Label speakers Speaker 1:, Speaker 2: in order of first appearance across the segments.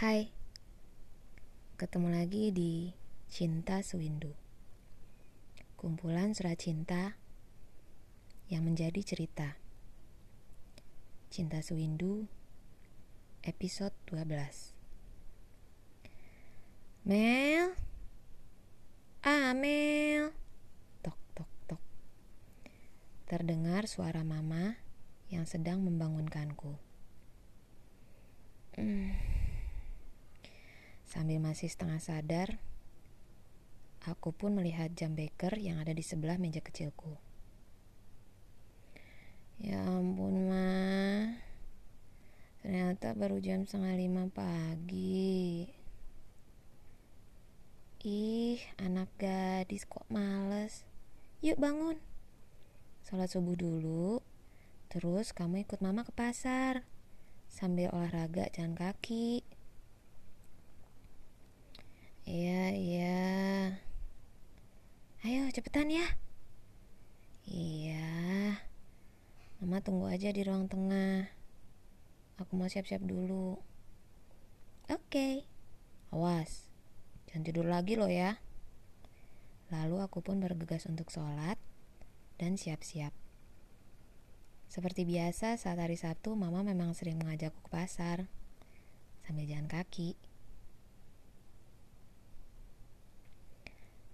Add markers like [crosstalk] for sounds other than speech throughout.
Speaker 1: Hai, ketemu lagi di Cinta Sewindu. Kumpulan surat cinta yang menjadi cerita. Cinta Sewindu episode 12 Mel. Ah Mel. Tok tok tok. Terdengar suara mama yang sedang membangunkanku Hmm Sambil masih setengah sadar, aku pun melihat jam beker yang ada di sebelah meja kecilku. Ya ampun, Ma. Ternyata baru jam setengah lima pagi. Ih, anak gadis kok males. Yuk bangun. Sholat subuh dulu. Terus kamu ikut mama ke pasar. Sambil olahraga jalan kaki. Iya, iya. Ayo cepetan ya. Iya. Mama tunggu aja di ruang tengah. Aku mau siap-siap dulu. Oke. Awas. Jangan tidur lagi loh ya. Lalu aku pun bergegas untuk sholat dan siap-siap. Seperti biasa saat hari Sabtu, Mama memang sering mengajakku ke pasar sambil jalan kaki.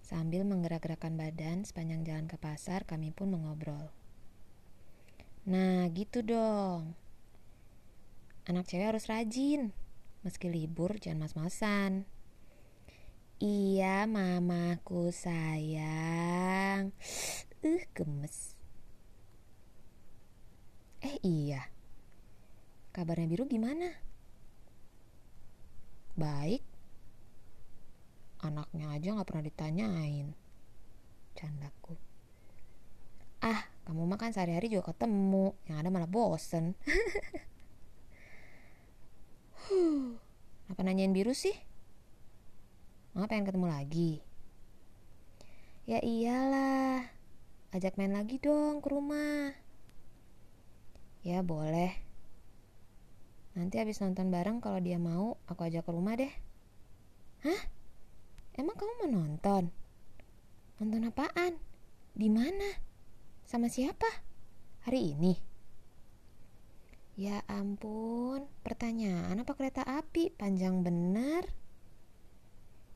Speaker 1: Sambil menggerak-gerakkan badan sepanjang jalan ke pasar, kami pun mengobrol. Nah, gitu dong. Anak cewek harus rajin. Meski libur, jangan mas-masan. Iya, mamaku sayang. Uh, gemes. Eh, iya. Kabarnya biru gimana? Baik, Anaknya aja gak pernah ditanyain. Candaku. Ah, kamu makan sehari-hari juga ketemu. Yang ada malah bosen. [laughs] Apa nanyain biru sih? Mama pengen ketemu lagi. Ya iyalah. Ajak main lagi dong ke rumah. Ya boleh. Nanti habis nonton bareng kalau dia mau, aku ajak ke rumah deh. Hah? Emang kamu mau nonton? Nonton apaan? Di mana? Sama siapa? Hari ini? Ya ampun, pertanyaan apa kereta api? Panjang bener.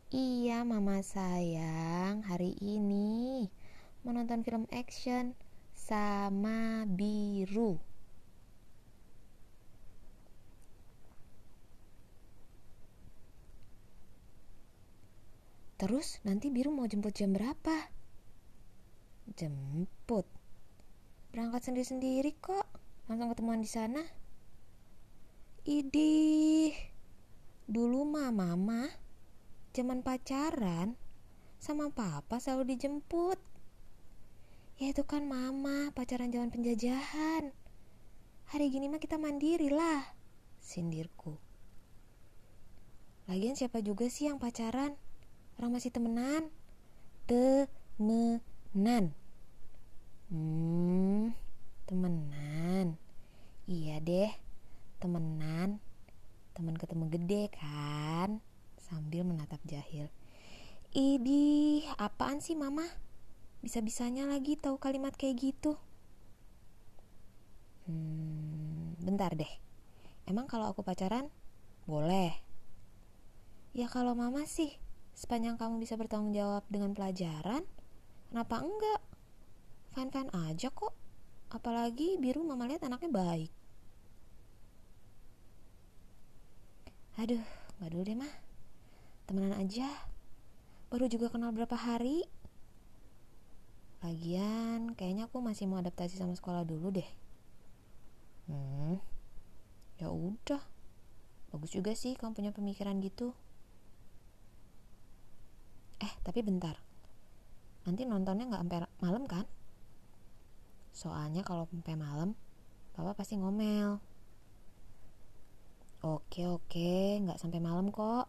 Speaker 1: Iya, mama sayang, hari ini mau nonton film action sama biru. Terus nanti biru mau jemput jam berapa? Jemput. Berangkat sendiri-sendiri kok. Langsung ketemuan di sana. Idih. Dulu mah mama zaman pacaran sama papa selalu dijemput. Ya itu kan mama pacaran zaman penjajahan. Hari gini mah kita mandiri lah. Sindirku. Lagian siapa juga sih yang pacaran? Orang masih temenan temenan hmm temenan iya deh temenan teman ketemu gede kan sambil menatap jahil Idi, apaan sih mama? Bisa-bisanya lagi tahu kalimat kayak gitu. Hmm, bentar deh. Emang kalau aku pacaran, boleh? Ya kalau mama sih, sepanjang kamu bisa bertanggung jawab dengan pelajaran, kenapa enggak? Fine-fine aja kok. Apalagi biru mama lihat anaknya baik. Aduh, gak dulu deh mah. Temenan aja. Baru juga kenal berapa hari. Lagian, kayaknya aku masih mau adaptasi sama sekolah dulu deh. Hmm, ya udah. Bagus juga sih kamu punya pemikiran gitu. Tapi bentar. Nanti nontonnya nggak sampai malam kan? Soalnya kalau sampai malam, papa pasti ngomel. Oke, oke, nggak sampai malam kok.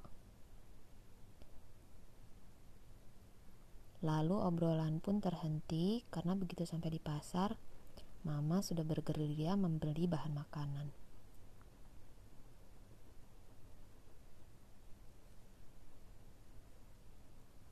Speaker 1: Lalu obrolan pun terhenti karena begitu sampai di pasar, Mama sudah bergerilya membeli bahan makanan.